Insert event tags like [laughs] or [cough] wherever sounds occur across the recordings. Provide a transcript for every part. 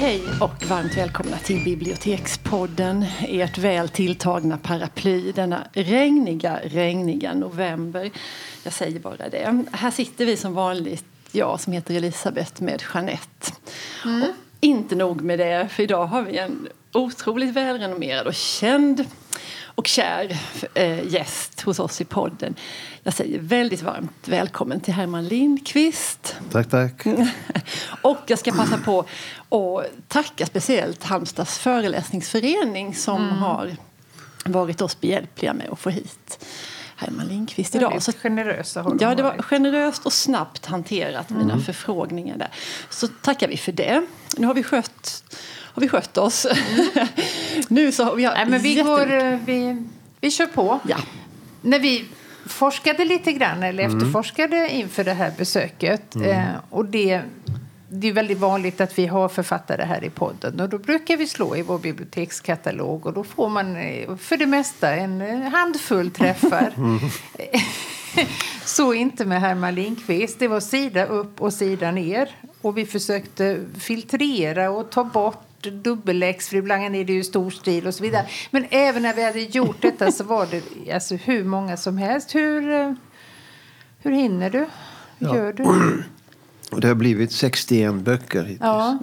Hej och varmt välkomna till Bibliotekspodden, ert väl tilltagna paraply denna regniga, regniga november. Jag säger bara det. Här sitter vi som vanligt, jag som heter Elisabeth med Jeanette. Mm. Och inte nog med det, för idag har vi en otroligt välrenommerad och känd och kär eh, gäst hos oss i podden. Jag säger väldigt varmt välkommen till Herman Lindqvist. Tack, tack. [laughs] och jag ska passa på att tacka speciellt Halmstads föreläsningsförening som mm. har varit oss behjälpliga med att få hit Herman Lindqvist idag. Så, generösa har Ja, det var generöst och snabbt hanterat, mm. mina förfrågningar där. Så tackar vi för det. Nu har vi skött har vi skött oss. Mm. [laughs] nu så har vi Nej, men vi, går, eh, vi, vi kör på. Ja. När vi forskade lite grann, eller mm. efterforskade inför det här besöket. Mm. Eh, och det, det är väldigt vanligt att vi har författare här i podden. Och då brukar vi slå i vår bibliotekskatalog och då får man eh, för det mesta en eh, handfull träffar. [laughs] Mm. [laughs] Så inte med Herman Lindqvist. Det var sida upp och sida ner. Och vi försökte filtrera och ta bort dubbel-X, för ibland är det ju stor stil och så vidare. Men även när vi hade gjort detta så var det alltså hur många som helst. Hur, eh, hur hinner du? Hur ja. gör du? [clears throat] Det har blivit 61 böcker hittills. Ja.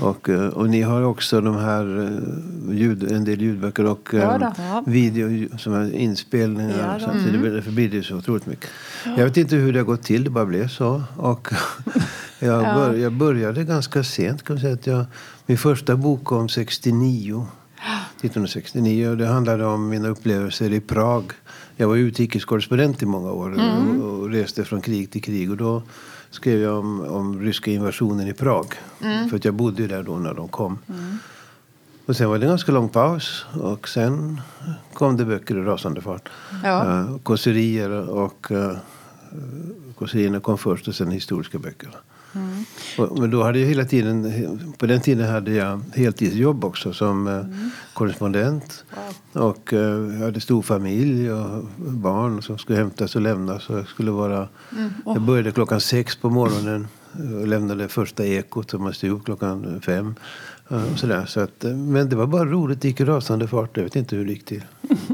Och, eh, och ni har också de här eh, ljud, en del ljudböcker och ja, video som är inspelningar. Ja, så mm. därför blir det så otroligt mycket. Jag vet inte hur det har gått till, det bara blev så. Och [laughs] jag, bör, jag började ganska sent. Kan jag säga att jag min första bok kom 69. 1969. Och det handlade om mina upplevelser i Prag. Jag var utrikeskorrespondent i många år mm. och, reste från krig till krig. Och då skrev jag om, om ryska invasionen i Prag. Mm. För att jag bodde där då när de kom. Mm. Och sen var det en ganska lång paus. Och sen kom det böcker i rasande fart. Ja. Uh, kåserier och uh, kåserierna kom först och sen historiska böcker. Mm. Och, men då hade jag hela tiden, på den tiden hade jag heltidsjobb också som eh, mm. korrespondent. Wow. Och uh, jag hade stor familj och barn som skulle hämtas och lämnas. Och jag, skulle vara, mm. oh. jag började klockan sex på morgonen och lämnade första ekot som man stod klockan fem. Uh, och sådär. Så att, men det var bara roligt, det gick i rasande fart. Jag vet inte hur det gick till. [laughs]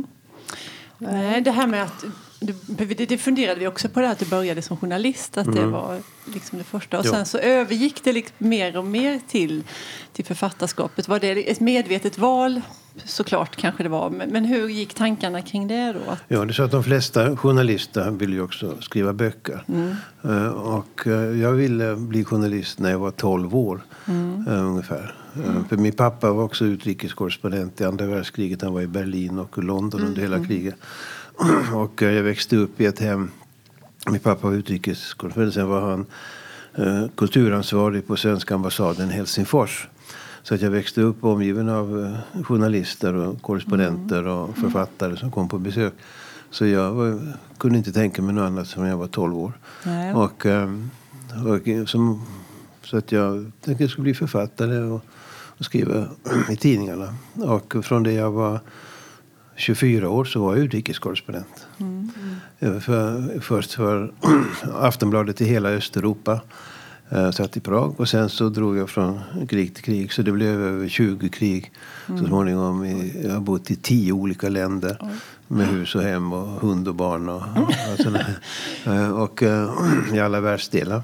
Nej, det här med att det, det funderade vi också på det att du började som journalist, att mm. det var liksom det första. Och ja. sen så övergick det liksom mer och mer till, till författarskapet. Var det ett medvetet val? Såklart kanske det var. Men, men hur gick tankarna kring det då? Ja, det är så att de flesta journalister vill ju också skriva böcker. Mm. Uh, och uh, jag ville bli journalist när jag var 12 år mm. uh, ungefär. Mm. För min pappa var också utrikeskorrespondent i andra världskriget. Han var i Berlin och London under hela mm. kriget. [clears throat] Och jag växte upp i ett hem. Min pappa var utrikeskorrespondent. Sen var han eh, kulturansvarig på svenska ambassaden i Helsingfors. Så att jag växte upp omgiven av eh, journalister och korrespondenter och mm. författare som kom på besök. Så jag var, kunde inte tänka mig något annat som jag var 12 år. Nej. Och, eh, och som, så att jag tänkte att jag skulle bli författare och, och skriva i tidningarna. Och från det jag var 24 år så var jag utrikeskorrespondent. Mm. Mm. För, först för [clears throat] Aftonbladet i hela Östeuropa. Jag eh, satt i Prag och sen så drog jag från krig till krig. Så det blev över 20 krig mm. så småningom. jag har bott i 10 olika länder. Med hus och hem och hund och barn och, och, [laughs] och eh, [clears throat] i alla världsdelar.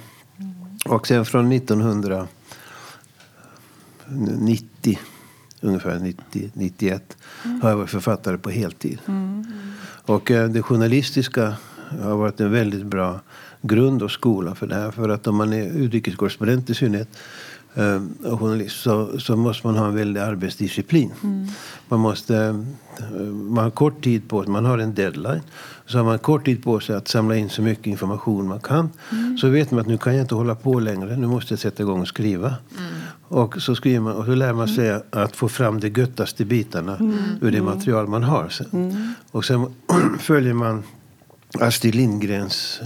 Mm. Och sen från 1990 ungefär 90, 91 mm. har jag varit författare på heltid. Mm. Och eh, det journalistiska har varit en väldigt bra grund och skola för det här. För att om man är utrikeskorrespondent i synnerhet eh, och journalist så, så måste man ha en väldig arbetsdisciplin. Mm. Man, måste, eh, man har kort tid på sig, man har en deadline. Så har man kort tid på sig att samla in så mycket information man kan. Mm. Så vet man att nu kan jag inte hålla på längre, nu måste jag sätta igång och skriva. Mm. Och så skriver man och så lär man sig att få fram de göttaste bitarna mm. ur det material man har. Mm. Och sen [clears throat] följer man Astrid Lindgrens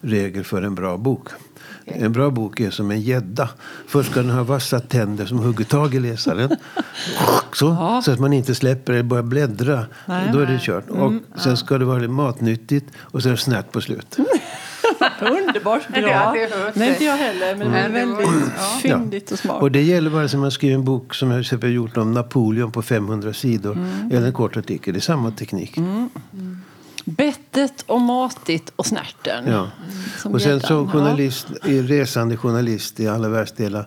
regel för en bra bok. En bra bok är som en gädda. Först ska den ha vassa tänder som hugger tag i läsaren. Så, så att man inte släpper eller börjar bläddra. Nej, Då är det kört. Och mm, sen ska det vara matnyttigt och sen snärt på slutet. [laughs] Underbart bra. Nej, inte jag heller, men det är väldigt [clears throat] ja. fyndigt och smart. Och det gäller bara som jag skriver en bok som jag har gjort om Napoleon på 500 sidor. Mm. Eller en kort artikel. Det är samma teknik. Mm. Mm. Bettet och matigt och snärten. Ja. Och sen som journalist, resande journalist i alla världsdelar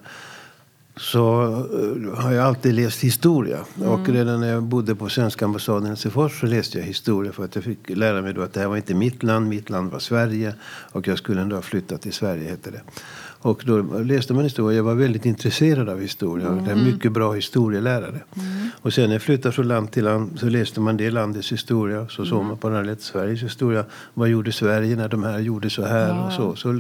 så eh, har jag alltid läst historia. Mm. Och redan när jag bodde på svenska ambassaden i Helsingfors så läste jag historia för att jag fick lära mig då att det här var inte mitt land, mitt land var Sverige. Och jag skulle ändå ha flyttat till Sverige, hette det. Och då läste man historia. Jag var väldigt intresserad av historia. Mm. Det är mycket bra historielärare. Mm. Och sen när jag flyttade från land till land så läste man det landets historia. Så såg mm. man på den här Sveriges historia. Vad gjorde Sverige när de här gjorde så här? Ja. Och så, så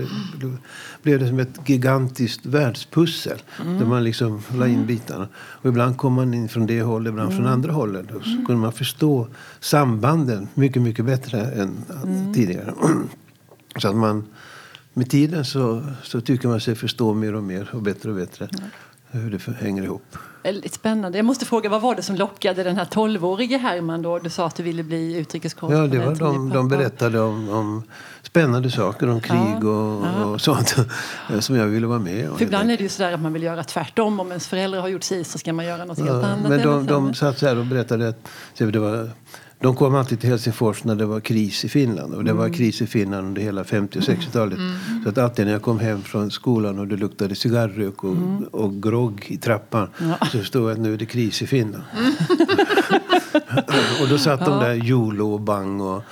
blev det som ett gigantiskt världspussel. Mm. Där man liksom la in mm. bitarna. Och ibland kom man in från det hållet, ibland från andra hållet. Och så kunde man förstå sambanden mycket, mycket bättre än tidigare. [clears throat] Så att man med tiden så, så tycker man sig förstå mer och mer och bättre och bättre ja. hur det hänger ihop. Väldigt spännande. Jag måste fråga, vad var det som lockade den här 12-årige Herman då? Du sa att du ville bli utrikeskorrespondent. Ja, det var de, de berättade om, om spännande saker, om krig ja. Och, ja. och, sånt [laughs] som jag ville vara med om. För ibland är det ju sådär att man vill göra tvärtom. Om ens föräldrar har gjort si så ska man göra något helt annat. Men de, de satt så här och berättade att det var de kom alltid till Helsingfors när det var kris i Finland. Och det var mm. kris i Finland under hela 50 och 60-talet. Mm. Så att alltid när jag kom hem från skolan och det luktade cigarrök och, mm. och grogg i trappan. Ja. Så stod det att nu är det kris i Finland. [laughs] [laughs] Och då satt ja. de där Jolo och Bang och,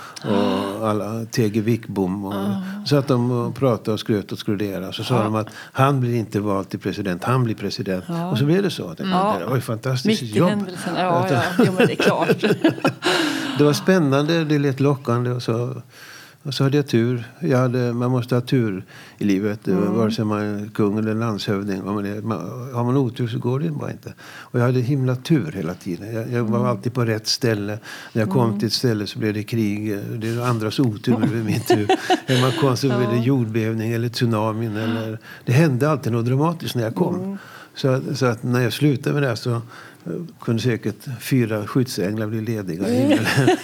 och alla TG Wickbom. Och, ja. satt de och pratade och skröt och skroderade. Så sa de att han blir inte vald till president, han blir president. Och så blev det så. Det, det var ju fantastiskt Mitt jobb. händelsen. Ja, ja. Jo, men det är klart. [laughs] det var spännande, det lät lockande. Och så, och så hade jag tur. Jag hade, man måste ha tur i livet, mm. vare sig man är kung eller landshövding. Man är, man, har man otur så går det bara inte. Och jag hade himla tur hela tiden. Jag, jag var mm. alltid på rätt ställe. När jag kom mm. till ett ställe så blev det krig. Det är andras otur, men det min tur. [laughs] När man kom så blev det jordbävning eller tsunamin. Eller, det hände alltid något dramatiskt när jag kom. Mm. Så, så att när jag slutade med det så kunde säkert fyra skyddsänglar bli lediga [laughs] i himlen.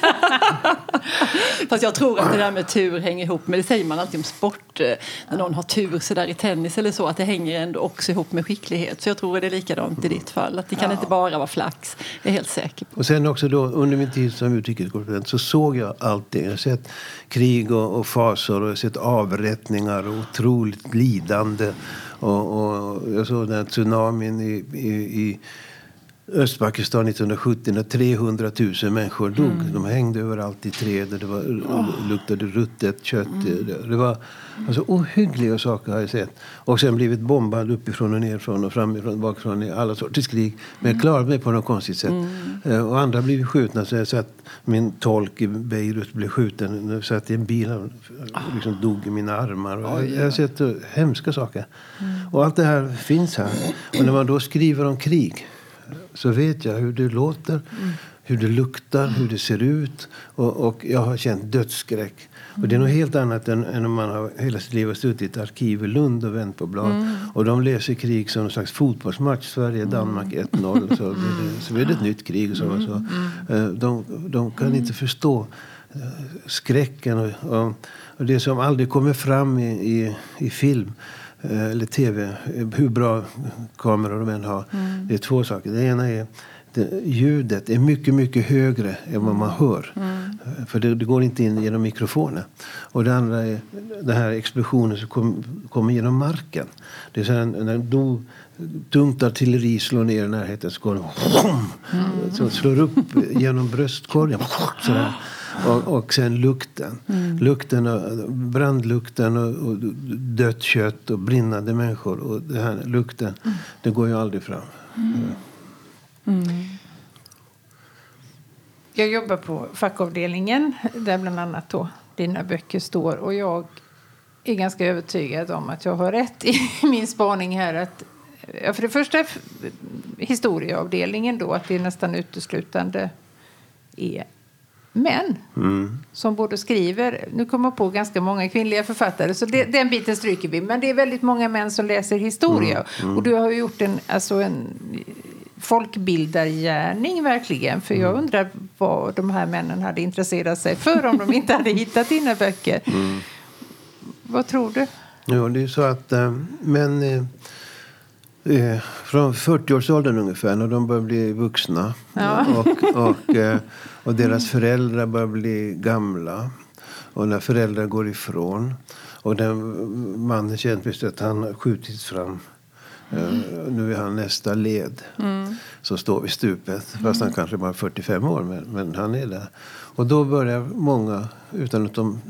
[laughs] Fast jag tror att det där med tur hänger ihop med, det säger man alltid om sport, eh, när någon har tur så där i tennis eller så, att det hänger ändå också ihop med skicklighet. Så jag tror att det är likadant i ditt fall, att det kan ja. inte bara vara flax. Det är helt säker på. Och sen också då, under min tid som utrikeskorrespondent så såg jag allt det. Jag har sett krig och, och fasor och jag har sett avrättningar och otroligt lidande. Och, och jag såg den här tsunamin i, i, i Östpakistan 1970 när 300 000 människor dog. Mm. De hängde överallt i träd. Det var, oh. luktade ruttet kött. Mm. Det var alltså, ohyggliga saker har jag sett. Och sen blivit bombad uppifrån och nerifrån och framifrån bakifrån i alla sorters krig. Men jag mm. klarade mig på något konstigt sätt. Mm. Eh, och andra blev skjutna. Så jag satt, min tolk i Beirut blev skjuten. Jag satt i en bil och liksom dog i mina armar. Och jag, jag har sett hemska saker. Mm. Och allt det här finns här. Och när man då skriver om krig så vet jag hur det låter, mm. hur det luktar, hur det ser ut. Och, och jag har känt dödsskräck. Mm. Och det är något helt annat än, än om man har hela sitt liv har suttit i ett arkiv i Lund och vänt på blad. Mm. Och de läser krig som en slags fotbollsmatch. Sverige-Danmark 1-0. Så, det, så blir det ett nytt krig. Och så, och så. Eh, de, de kan inte förstå eh, skräcken och, och, och, det som aldrig kommer fram i, i, i film eller tv, hur bra kameror de än har. Mm. Det är två saker. Det ena är det, ljudet är mycket, mycket högre än vad man hör. Mm. Eh, för det, det, går inte in genom mikrofonen. Och det andra är den här explosionen som kommer kom genom marken. Det är så här, när då tungt artilleri slår ner i närheten så går det mm. så slår upp genom bröstkorgen. Sådär. Och, och sen lukten. Mm. lukten och, brandlukten och, och dött kött och brinnande människor. Och det här lukten, mm. det går ju aldrig fram. Mm. mm. Jag jobbar på fackavdelningen där bland annat då dina böcker står. Och jag är ganska övertygad om att jag har rätt i [laughs] min spaning här. Att, för det första historieavdelningen då, att det nästan uteslutande är män mm. som både skriver... Nu kommer jag på ganska många kvinnliga författare, så det, den biten stryker vi. Men det är väldigt många män som läser historia. Mm. Mm. Och du har gjort en, alltså en folkbildargärning verkligen. För jag mm. undrar vad de här männen hade intresserat sig för om de inte hade hittat dina böcker. Mm. Vad tror du? Ja, det är så att äh, män äh, från 40-årsåldern ungefär, när de börjar bli vuxna ja. och, och, äh, och deras föräldrar börjar bli gamla och när föräldrar går ifrån och den mannen känner att han har skjutits fram Mm. nu är han nästa led mm. som står vid stupet. Fast han kanske bara är 45 år, men, men han är där. Och då börjar många, utan att de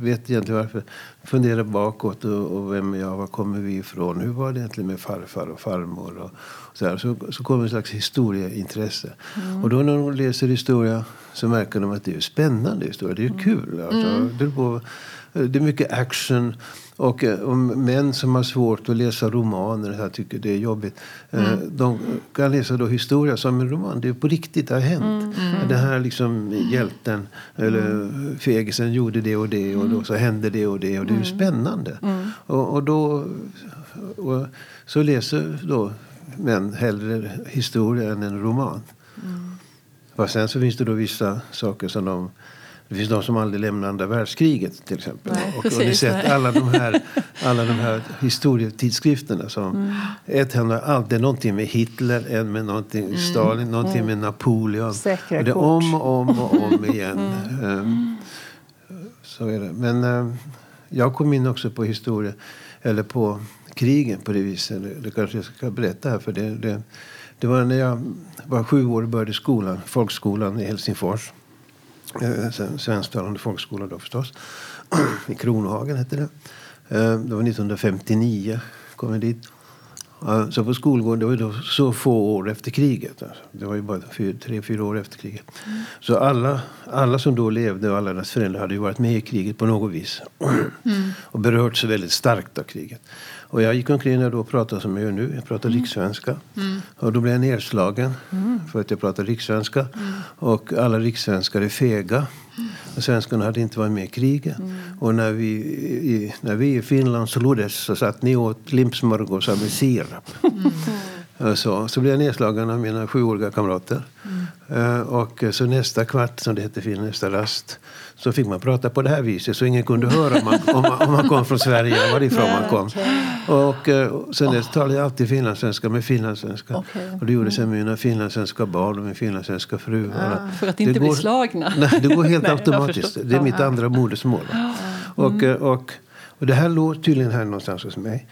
vet egentligen varför, fundera bakåt. Och, och vem är jag? Var kommer vi ifrån? Hur var det egentligen med farfar och farmor? Och så, här. så, så kommer ett slags historieintresse. Mm. Och då när de läser historia så märker de att det är spännande historia. Det är mm. kul. Alltså. Mm. Det, det är mycket action. Och eh, om män som har svårt att läsa romaner här tycker det är jobbigt. Eh, mm. De kan läsa då historia som en roman. Det är på riktigt, det har hänt. Mm. Mm. Den här liksom hjälten eller fegisen gjorde det och det och då så hände det och det. Och det är spännande. Mm. Och, och, då och, så läser då män hellre historia än en roman. Mm. Och sen så finns det då vissa saker som de det finns de som aldrig lämnar andra världskriget till exempel. Nej, och, precis, och ni sett alla de här, [laughs] alla de här historietidskrifterna som mm. ett handlar alltid någonting med Hitler, en med någonting mm. Stalin, någonting mm. med Napoleon. Säkra och det är om och om och om [laughs] igen. Um, så är det. Men um, jag kom in också på historia, eller på krigen på det viset. Det, kanske jag ska berätta här. För det, det, det var när jag var sju år och började skolan, folkskolan i Helsingfors. Eh, Svensktalande folkskola då förstås. [clears throat] I Kronohagen hette det. Eh, det var 1959 kom jag dit. Så på skolgården, det var då så få år efter kriget. Alltså. Det var ju bara fyra, tre, fyra år efter kriget. Mm. Så alla, alla som då levde och alla deras föräldrar hade ju varit med i kriget på något vis. Mm. [clears throat] och berörts väldigt starkt av kriget. Och jag gick omkring och då pratade som jag gör nu. Jag pratade mm. rikssvenska. Mm. Och då blev jag nedslagen mm. för att jag pratade rikssvenska. Mm. Och alla rikssvenskar är fega. Och svenskarna hade inte varit med i kriget. Mm. Och när vi, i, när vi i Finland sloddes så satt ni åt limpsmörgåsar med sirap. Mm. Så, så blev jag nedslagen av mina sjuåriga kamrater. Uh, och så nästa kvart, som det hette nästa rast, så fick man prata på det här viset så ingen kunde höra om man, om man, om man kom från Sverige och varifrån man kom. Och, eh, och sen dess talade jag alltid finlandssvenska med finlandssvenska. Okay. Och det gjorde jag med mina finlandssvenska barn och min finlandssvenska fru. Ja, för att inte det bli slagna? [laughs] Nej, det går helt nej, automatiskt. Det är mitt andra modersmål. Och, mm. och, och, och det här låg tydligen här någonstans hos mig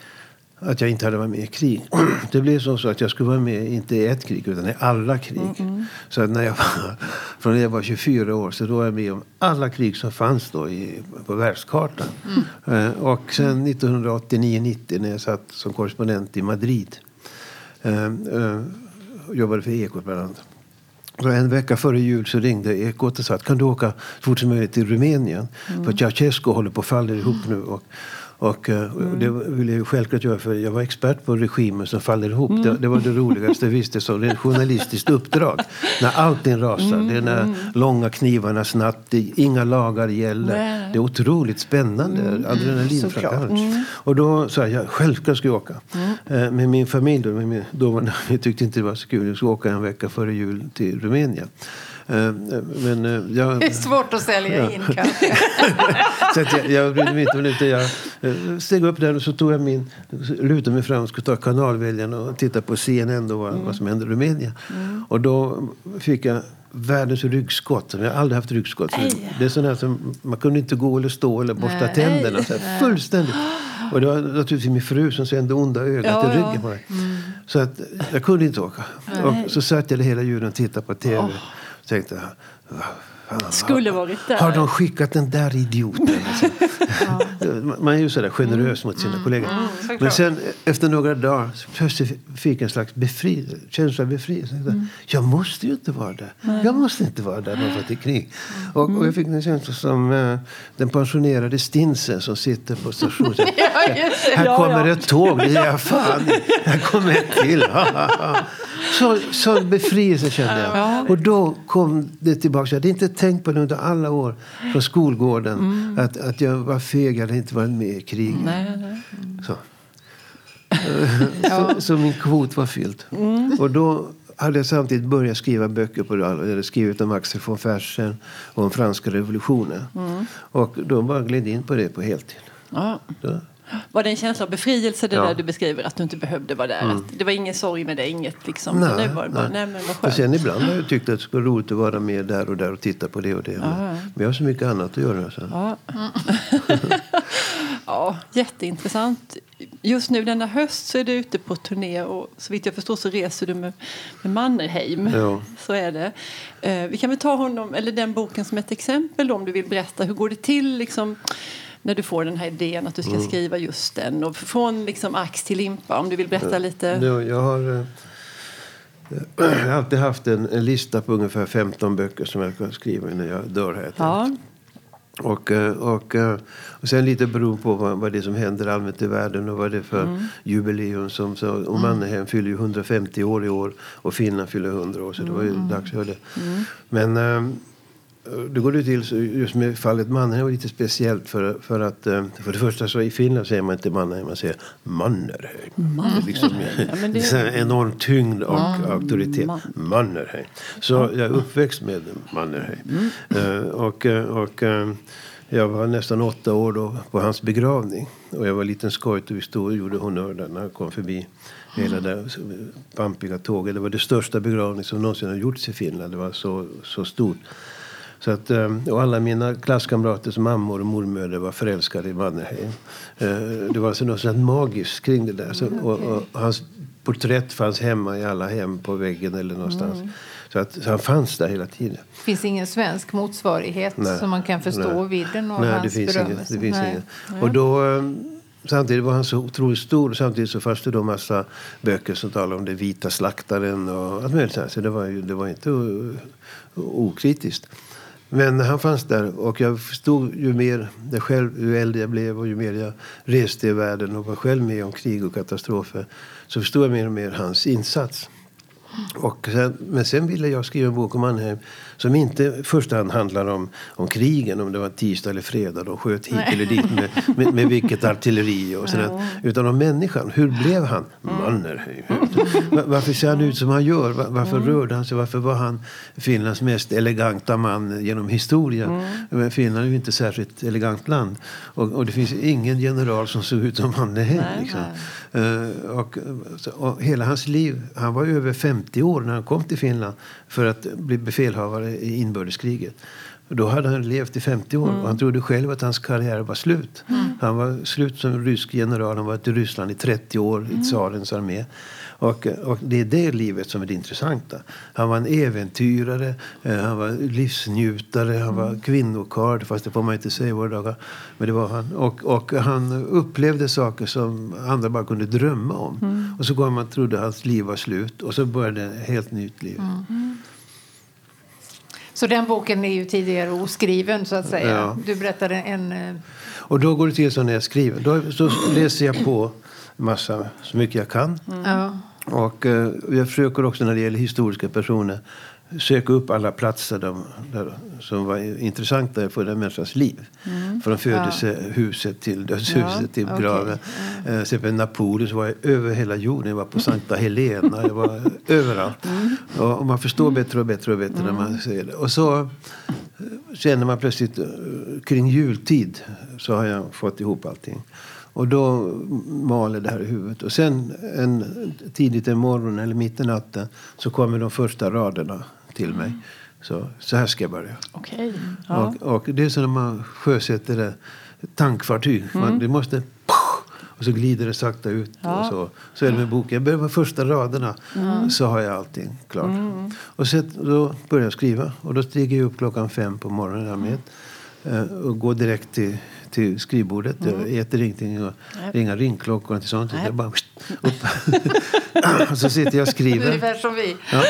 att jag inte hade varit med i krig. [clears throat] Det blev så, att jag skulle vara med, inte i ett krig, utan i alla krig. Mm, mm. Så när jag var, [laughs] från när jag var 24 år så då var jag med om alla krig som fanns då i, på världskartan. Mm. Uh, och sen 1989-90 när jag satt som korrespondent i Madrid. Uh, uh, jobbade för Ekot bland annat. Så en vecka före jul så ringde Ekot och sa att kan du åka så fort som möjligt till Rumänien? Mm. För Ceausescu håller på att falla ihop nu. Och, och, eh, mm. det ville jag självklart göra för jag var expert på regimer som faller ihop. Mm. Det, det, var det roligaste jag visste som ett journalistiskt uppdrag. [laughs] När allting rasar. Mm. Det är när mm. långa knivarna snabbt. inga lagar gäller. Nej. Det är otroligt spännande. Mm. Adrenalinframkallande. Mm. Och då sa jag, självklart ska jag åka. Mm. Eh, med min familj då. Med min, då vi [laughs] tyckte inte det var så kul. Jag skulle åka en vecka före jul till Rumänien. Eh, men eh, jag, det är svårt att sälja ja. in kanske. [laughs] så jag, jag brydde mig inte om det. Jag eh, steg upp där och så tog jag min, lutade mig fram och skulle ta kanalväljaren och titta på CNN då, mm. vad som hände i Rumänien. Mm. Och då fick jag världens ryggskott. Jag har aldrig haft ryggskott. Det är sådana som man kunde inte gå eller stå eller borsta Nej. tänderna. Så här, fullständigt. Och det var naturligtvis min fru som sände onda ögat ja, i ryggen på mig. Mm. Så att jag kunde inte åka. Nej. Och så satt jag hela julen och tittade på tv. Oh tänkte jag, skulle varit där. Har de skickat den där idioten? [laughs] Man är ju sådär generös mot sina mm. kollegor. Mm, Men sen efter några dagar så plötsligt fick jag en slags befri, känsla av befrielse. Mm. Jag måste ju inte vara där. Jag måste inte vara där bara för att det är krig. Och, och jag mm. fick en känsla som uh, den pensionerade Stinsen som sitter på stationen. [laughs] ja, här kommer ett tåg. Ja, fan. [laughs] Här kommer ett till. Så, så befrielse kände jag. Och då kom det tillbaka. Jag hade inte tänkt på det under alla år från skolgården. Mm. Att, att jag var feg, jag hade inte varit med i kriget. Mm. Så. [laughs] så, så, min kvot var fylld. Mm. Och då hade jag samtidigt börjat skriva böcker på det. Jag hade skrivit om Axel von Fersen och om franska revolutionen. Mm. Och då bara gled in på det på heltid. Ja. Var det en känsla av befrielse det ja. där du beskriver? Att du inte behövde vara där? Mm. det var ingen sorg med det? Inget liksom? Nej, nej. Bara, nej. men vad sen ibland har jag tyckt att det skulle vara roligt att vara med där och där och titta på det och det. Ja. Men jag har så mycket annat att göra. Så. Ja. [laughs] ja, jätteintressant. Just nu denna höst så är du ute på turné och så vitt jag förstår så reser du med, med Mannerheim. Ja. [laughs] Så är det. Eh, vi kan väl ta honom, eller den boken som ett exempel då, om du vill berätta. Hur går det till liksom? När du får den här idén att du ska mm. skriva just den? Och från liksom ax till limpa, om du vill berätta lite. Ja, jag har... Eh, [clears throat] jag har alltid haft en, en, lista på ungefär 15 böcker som jag kan skriva när jag dör. Här ja. och, eh, och, eh, och sen lite beroende på vad, vad det är som händer allmänt i världen och vad det är för mm. jubileum. Som, så, och Mannerheim fyller ju 150 år i år och Finland fyller 100 år så det var ju mm. dags för det. Mm. Men det går det till, just med fallet Mannerheim var lite speciellt för, för att eh, för det första så i Finland säger man inte Mannerheim, man säger Mannerheim. Mannerheim. Liksom ja, det... är [laughs] en enorm tyngd och Man... auktoritet. Mannerheim. Så jag är uppväxt med Mannerheim. Mm. Och, eh, och uh, jag var nästan åtta år då på hans begravning. Och jag var liten skojt och vi stod och gjorde honnör där när han kom förbi. Hela det pampiga tåget. Det var det största begravning som någonsin har gjorts i Finland. Det var så, så stort. Så att, eh, och alla mina klasskamraters mammor och mormödrar var förälskade i Mannerheim. Eh, det var alltså något sånt magiskt kring det där. Så, mm, och, och, hans porträtt fanns hemma i alla hem på väggen eller någonstans. Mm. Så, att, så han fanns där hela tiden. Det finns ingen svensk motsvarighet nej, som man kan förstå nej. vidden av nej, hans det finns? Ingen, det finns ingen. Och då, eh, samtidigt var han så otroligt stor samtidigt så fanns det då massa böcker som talade om den vita slaktaren och allt möjligt. Så det var, ju, det var inte okritiskt. Men han fanns där och jag förstod ju mer, det själv, ju äldre jag blev och ju mer jag reste i världen och var själv med om krig och katastrofer så förstod jag mer och mer hans insats. Och sen, men sen ville jag skriva en bok om Mannheim som inte i första hand handlar om, om krigen, om det var tisdag eller fredag de sköt hit Nej. eller dit med, med, med vilket artilleri och sådär. Ja. Utan om människan. Hur blev han. Mannerheim? Varför ser han ut som han gör? Varför mm. rörde han sig? Varför var han Finlands mest eleganta man genom historien? Mm. Finland är ju inte särskilt elegant land. Och, och, det finns ingen general som såg ut som Mannerheim. Liksom. Uh, och, och, hela hans liv, han var över 50 år när han kom till Finland för att bli befälhavare inbördeskriget. Då hade han levt i 50 år mm. och han trodde själv att hans karriär var slut. Mm. Han var slut som rysk general. Han var i Ryssland i 30 år mm. i tsarens armé. Och, och, det är det livet som är det intressanta. Han var en äventyrare, eh, han var livsnjutare, han var mm. kvinnokarl, fast det får man inte säga i våra dagar. Men det var han. Och, och han upplevde saker som andra bara kunde drömma om. Mm. Och så går man trodde hans liv var slut och så började ett helt nytt liv. Så den boken är ju tidigare oskriven så att säga. Ja. Du berättade en... Eh, och då går det till så när jag skriver. Då, då läser jag på massa, så mycket jag kan. Mm. Och eh, jag försöker också när det gäller historiska personer söka upp alla platser där, där, som var intressanta för den människans liv. Mm. Från födelsehuset till dödshuset ja, till graven. Okay. Mm. Eh, Napoleon så var jag över hela jorden. Jag var på Sankta [laughs] Helena. Jag var överallt. Mm. Och, man förstår bättre och bättre och bättre när man mm. ser det. Och så eh, känner man plötsligt eh, kring jultid så har jag fått ihop allting. Och då maler det här i huvudet. Och sen en, tidigt en morgon eller mitt i natten så kommer de första raderna till mig. Så, så här ska jag börja. Okay. Ja. Och, och, det är som när man sjösätter ett tankfartyg. Mm. Man, det måste... Och så glider det sakta ut. Ja. Och så, så är det med boken. Jag börjar med första raderna. Mm. Så har jag allting klart. Mm. Och så, då börjar jag skriva. Och då stiger jag upp klockan fem på morgonen. Mm. och går direkt till till skrivbordet. Mm. Jag äter ingenting. Och inga ringklockor och sånt. Jag bara upp. och [laughs] så sitter jag och skriver. Ungefär som vi. Ja,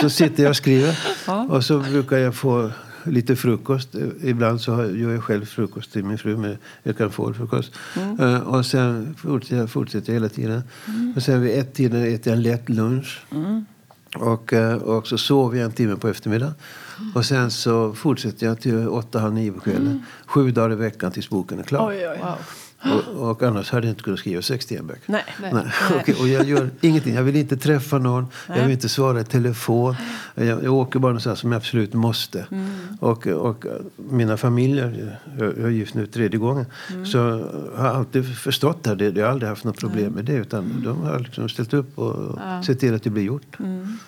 så sitter jag och skriver. Ja. Och så brukar jag få lite frukost. Ibland så gör jag själv frukost till min fru. Men jag kan få frukost. Mm. Uh, och sen fortsätter jag, fortsätter hela tiden. Mm. Och sen vid ett tiden äter jag en lätt lunch. Mm. Och, uh, och så sover jag en timme på eftermiddagen. Och sen så fortsätter jag till åtta, halv nio på kvällen. Mm. Sju dagar i veckan tills boken är klar. Oj, oj. Wow. Och, och, annars hade jag inte kunnat skriva 61 böcker. Nej. Nej. Nej. [laughs] Okay, och jag gör ingenting. Jag vill inte träffa någon. Nej. Jag vill inte svara i telefon. Jag, jag åker bara någonstans som jag absolut måste. Mm. Och, och mina familjer, jag, jag är gift nu tredje gången, mm. så har alltid förstått det. Jag har aldrig haft något problem med det. Utan de har liksom ställt upp och ja. sett till att det blir gjort. Mm.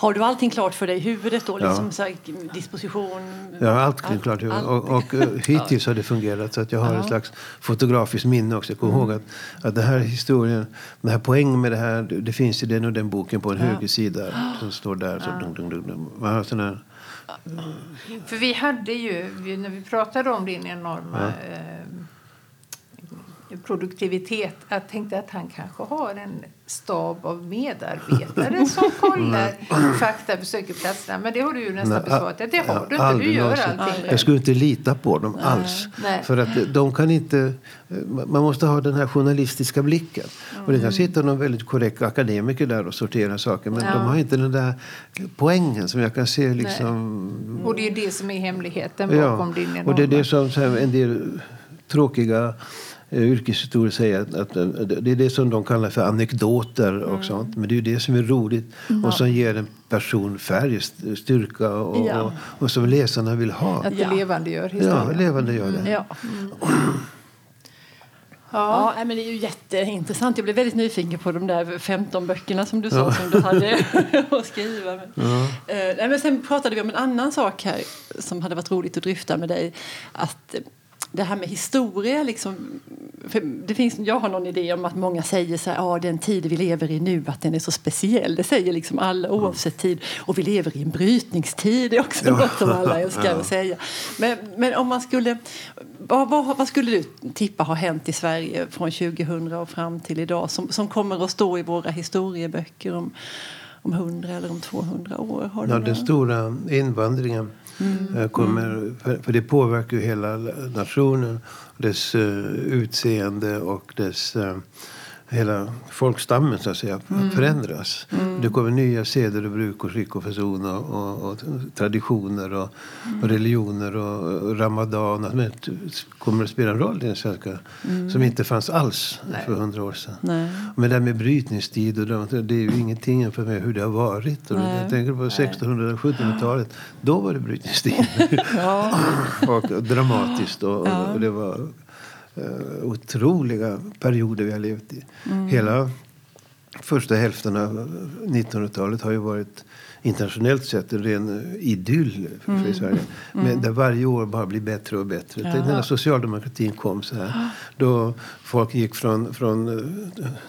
Har du allting klart för dig i huvudet då? Liksom ja. så här, disposition? Jag har allt allt, klart i huvudet. Och, och uh, hittills har det fungerat så att jag har ja. ett slags fotografiskt minne också. Jag kommer mm. ihåg att, att den här historien, den här poängen med det här, det finns i den och den boken på en ja. höger sida som står där. Så, dum, dum, dum, dum. Man har sån här, för vi hade ju, när vi pratade om din enorma eh, produktivitet. Jag tänkte att han kanske har en stab av medarbetare [laughs] som kollar fakta, besöker platserna. Men det har du ju nästan besvarat. Det har du inte. Du gör allting Jag skulle inte lita på dem Nej. alls. Nej. För att de kan inte... Man måste ha den här journalistiska blicken. Mm. Och det kan mm. sitta någon väldigt korrekt akademiker där och sortera saker. Men ja. de har inte den där poängen som jag kan se liksom... Och det är det som är hemligheten bakom ja. din enorma... Och det är det som en del tråkiga Eh, yrkeshistoriker säger att, att, det är det som de kallar för anekdoter och mm. sånt. Men det är det som är roligt mm. och som ger en person färg, styrka och, ja. och, och, som läsarna vill ha. Att det ja. levandegör historien. Ja, levandegör det. Mm. Ja. Mm. Ja. ja, men det är ju jätteintressant. Jag blev väldigt nyfiken på de där 15 böckerna som du sa ja. som du hade [laughs] att skriva. Men, ja. eh, men sen pratade vi om en annan sak här som hade varit roligt att dryfta med dig. Att det här med historia, liksom, det finns, jag har någon idé om att många säger så här, ah, den tid vi lever i nu, att den är så speciell. Det säger liksom alla oavsett tid. Och vi lever i en brytningstid, det är också något som alla [laughs] älskar att säga. Men, men om man skulle, vad, vad, vad, skulle du tippa har hänt i Sverige från 2000 och fram till idag som, som kommer att stå i våra historieböcker om, om 100 eller om 200 år? Har ja, den stora invandringen Mm. Kommer, för, för, det påverkar ju hela nationen, dess uh, utseende och dess uh, hela folkstammen så att säga, mm. förändras. Mm. Det kommer nya seder och bruk och skick och fason och, och, och, traditioner och, mm. och religioner och, och ramadan. Allt kommer att spela en roll i den svenska mm. som inte fanns alls Nej. för hundra år sedan. Nej. Men det här med brytningstid och det, det är ju ingenting jämfört med hur det har varit. Och jag tänker på 1600 1700-talet. Då var det brytningstid. [laughs] [laughs] och dramatiskt. Och, ja. och det var uh, otroliga perioder vi har levt i. Mm. Hela första hälften av 1900-talet har ju varit internationellt sett en ren idyll för mm. Sverige. Men mm. där varje år bara blir bättre och bättre. Ja. När socialdemokratin kom så här. Då folk gick från, från uh,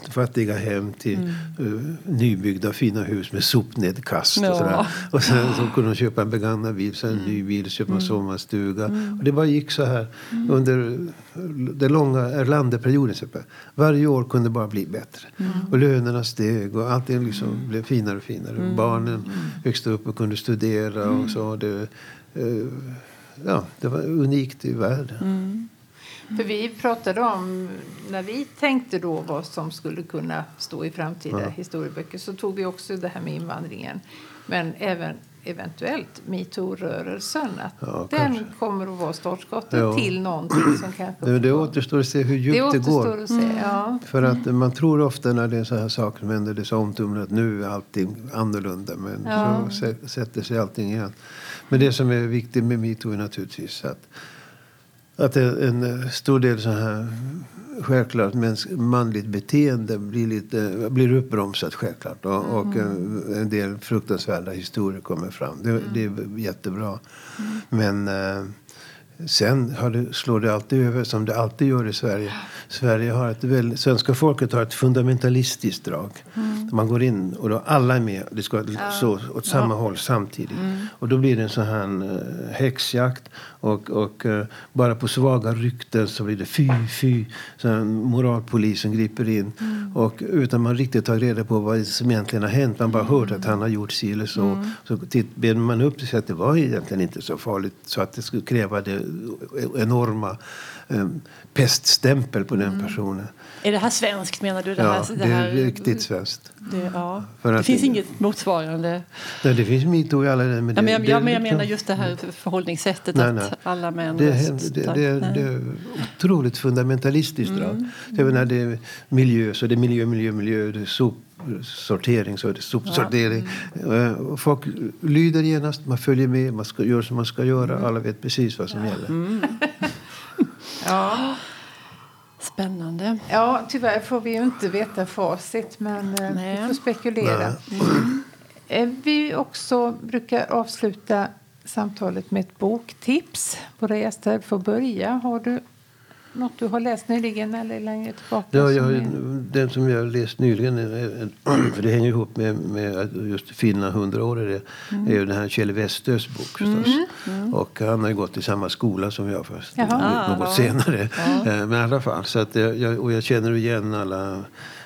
fattiga hem till mm. uh, nybyggda fina hus med sopnedkast. Ja. Och, sådär. och sen så kunde de köpa en begagnad bil, sen en mm. ny bil, köpa en mm. sommarstuga. Mm. Och det bara gick så här under den långa Erlanderperioden. Varje år kunde bara bli bättre. Och lönerna steg och allting liksom blev finare och finare. Barnen växte upp och kunde studera och så. Det, uh, ja, det var unikt i världen. För vi pratade om, när vi tänkte då vad som skulle kunna stå i framtida ja. historieböcker så tog vi också det här med invandringen. Men även eventuellt metoo-rörelsen. Att ja, den kanske. kommer att vara startskottet ja. till någonting som kanske... Det, det återstår att se hur djupt det, det går. Se, mm. ja. För att man tror ofta när det är så här saker som händer, det är så omtumlat att nu är allting annorlunda. Men så sätter sig allting igen. Men det som är viktigt med metoo är naturligtvis att att en stor del så här självklart manligt beteende blir, lite, blir uppbromsat självklart. Och, mm. och en, del fruktansvärda historier kommer fram. Det, mm. det är jättebra. Mm. Men eh, sen det, slår det alltid över som det alltid gör i Sverige. Sverige har ett väl, svenska folket har ett fundamentalistiskt drag. Mm. Man går in och då alla är med. Det ska ja. så åt samma ja. håll samtidigt. Mm. Och då blir det en sån här uh, häxjakt. Och, och uh, bara på svaga rykten så blir det fy, fy. Så moralpolisen griper in. Mm. Och utan man riktigt tar reda på vad som egentligen har hänt. Man bara hört att han har gjort si eller så. Mm. Så ber man upp så att det var egentligen inte så farligt. Så att det skulle kräva det enorma eh, peststämpel på den personen. Är det här svenskt menar du? Det ja, här, det, det är riktigt svenskt. Det, ja. det finns inget motsvarande? Nej, det finns metoo i alla länder. Men, ja, men jag, jag, jag menar just det här förhållningssättet nej, nej. att alla män... Det, det, det, det, är, det otroligt fundamentalistiskt drag. Mm. Jag menar, det är miljö, så det är miljö, miljö, miljö. Det är sopsortering, så är det sopsortering. Ja. Mm. Folk lyder genast, man följer med, man ska, gör som man ska göra. Mm. Alla vet precis vad som ja. gäller. Mm. [laughs] ja. Spännande. Ja, tyvärr får vi ju inte veta facit, men eh, Nej. vi får spekulera. Mm. Eh, vi också brukar avsluta samtalet med ett boktips. Våra gäster får börja. Har du något du har läst nyligen eller längre tillbaka? Ja, jag, är... Den som jag har läst nyligen, [clears throat] för det hänger ihop med, med just 100 år, är, det, mm. är ju den här Kjell Westös bok förstås. Mm. Mm. Och han har ju gått i samma skola som jag först, Jaha. något ah, senare. Ja. Eh, men i alla fall, så att jag, och jag känner igen alla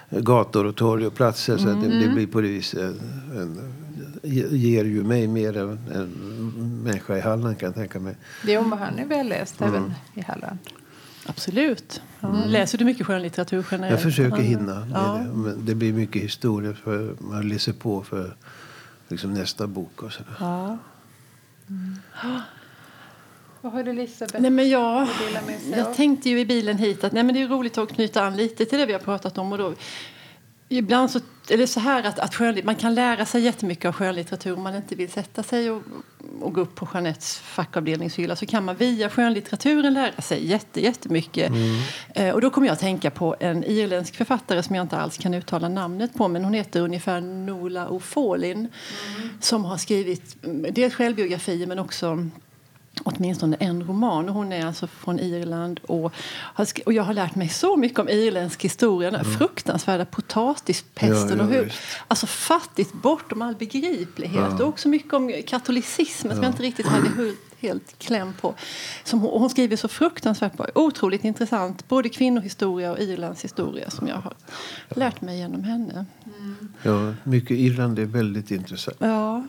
gator och torg och platser så att det, det mm. blir på det viset en, ger ju mig mer än en människa i Halland kan jag tänka mig. Jo, men han är väl läst mm. även i Halland. Absolut. Mm. Läser du mycket skönlitteratur generellt? Jag försöker hinna. Ja. Det, det, blir mycket historia för man läser på för liksom nästa bok och sådär. Ja. Mm. Vad har du Elisabeth nej, men jag, jag tänkte ju i bilen hit att nej, men det är roligt att knyta an lite till det vi har pratat om. Och då, ibland så, eller så här att, att man kan lära sig jättemycket av skönlitteratur om man inte vill sätta sig och, och gå upp på Jeanettes fackavdelningshylla så kan man via skönlitteraturen lära sig jätte, jättemycket. Mm. Eh, och då kommer jag att tänka på en irländsk författare som jag inte alls kan uttala namnet på men hon heter ungefär Nola O'Fallin mm. som har skrivit mm, dels självbiografier men också åtminstone en roman. Hon är alltså från Irland och, och jag har lärt mig så mycket om irländsk historia. Den mm. fruktansvärda potatispesten ja, och hur alltså fattigt bortom all begriplighet. Ja. Och också mycket om katolicismen ja. som jag inte riktigt hade helt kläm på. Som hon, hon skriver så fruktansvärt bra. Otroligt intressant. Både kvinnohistoria och Irlands historia som jag har lärt mig genom henne. Mm. Ja, mycket Irland är väldigt intressant. Ja.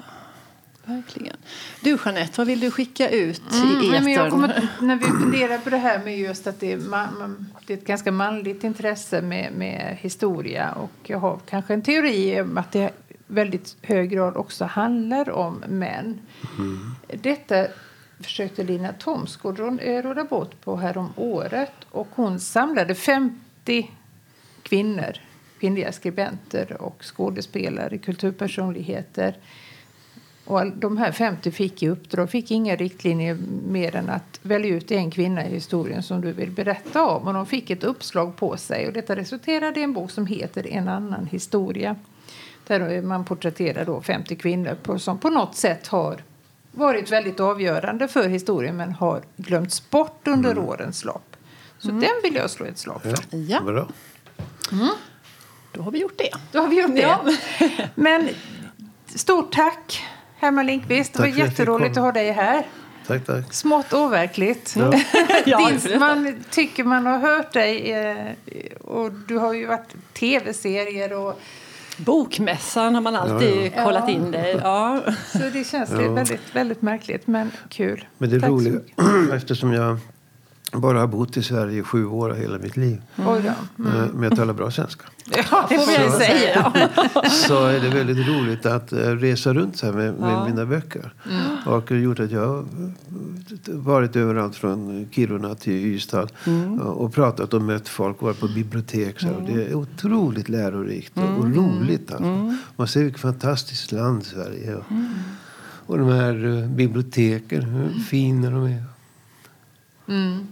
Verkligen. Du Jeanette, vad vill du skicka ut mm, i etern? Jag kommer, när vi funderar på det här med just att det är, man, det är ett ganska manligt intresse med, med historia och jag har kanske en teori om att det i väldigt hög grad också handlar om män. Mm. Detta försökte Lina Thomsgård råda bort på härom året och hon samlade 50 kvinnor, kvinnliga skribenter och skådespelare, kulturpersonligheter och de här 50 fick i uppdrag, fick inga riktlinjer mer än att välja ut en kvinna i historien som du vill berätta om. Och de fick ett uppslag på sig och detta resulterade i en bok som heter En annan historia. Där man porträtterar då 50 kvinnor på, som på något sätt har varit väldigt avgörande för historien men har glömts bort under mm. årens lopp. Så mm. den vill jag slå ett slag för. Ja. Bra. Mm. Då har vi gjort det. Då har vi gjort det. Ja. Men stort tack Herman Lindqvist. Det var jätteroligt att ha dig här. Tack, tack. Smått overkligt. [laughs] Ja. Din, man tycker man har hört dig. Eh, och du har ju varit tv-serier och... Bokmässan har man alltid ja, ja. kollat in dig. Ja. Så det känns ja. väldigt, väldigt märkligt, men kul. Men det är roligt, [clears throat] eftersom jag bara har bott i Sverige i sju år hela mitt liv. Mm. Mm. Men jag talar bra svenska. [laughs] Ja, det får jag säga. [laughs] så är det väldigt roligt att eh, resa runt så här med, med ja. mina böcker. Mm. Och det gjort att jag har varit överallt från Kiruna till Ystad mm. och pratat och mött folk, varit på bibliotek. Så mm. Det är otroligt lärorikt och mm. roligt. Alltså. Mm. Man ser vilket fantastiskt land Sverige är. Och de här eh, biblioteken, hur fina de är. Mm.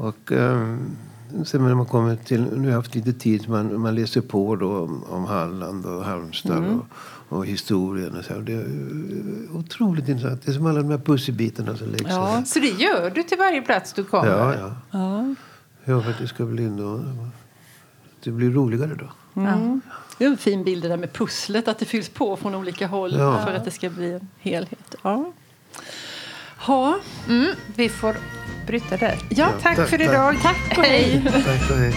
Och um, sen när man kommer till, nu har jag haft lite tid, man, man läser på då om, om Halland och Halmstad mm. och, och historien. Och så. Det är otroligt intressant. Det är som alla de här pusselbitarna som läggs ja, Så det gör du till varje plats du kommer? Ja, ja. ja. ja för att det ska bli ändå, det blir roligare då. Mm. Det är en fin bild det där med pusslet, att det fylls på från olika håll ja. för att det ska bli en helhet. Ja. Ha. Mm, vi får bryta där. Ja, tack, tack för idag. Tack och hej. tack och hej.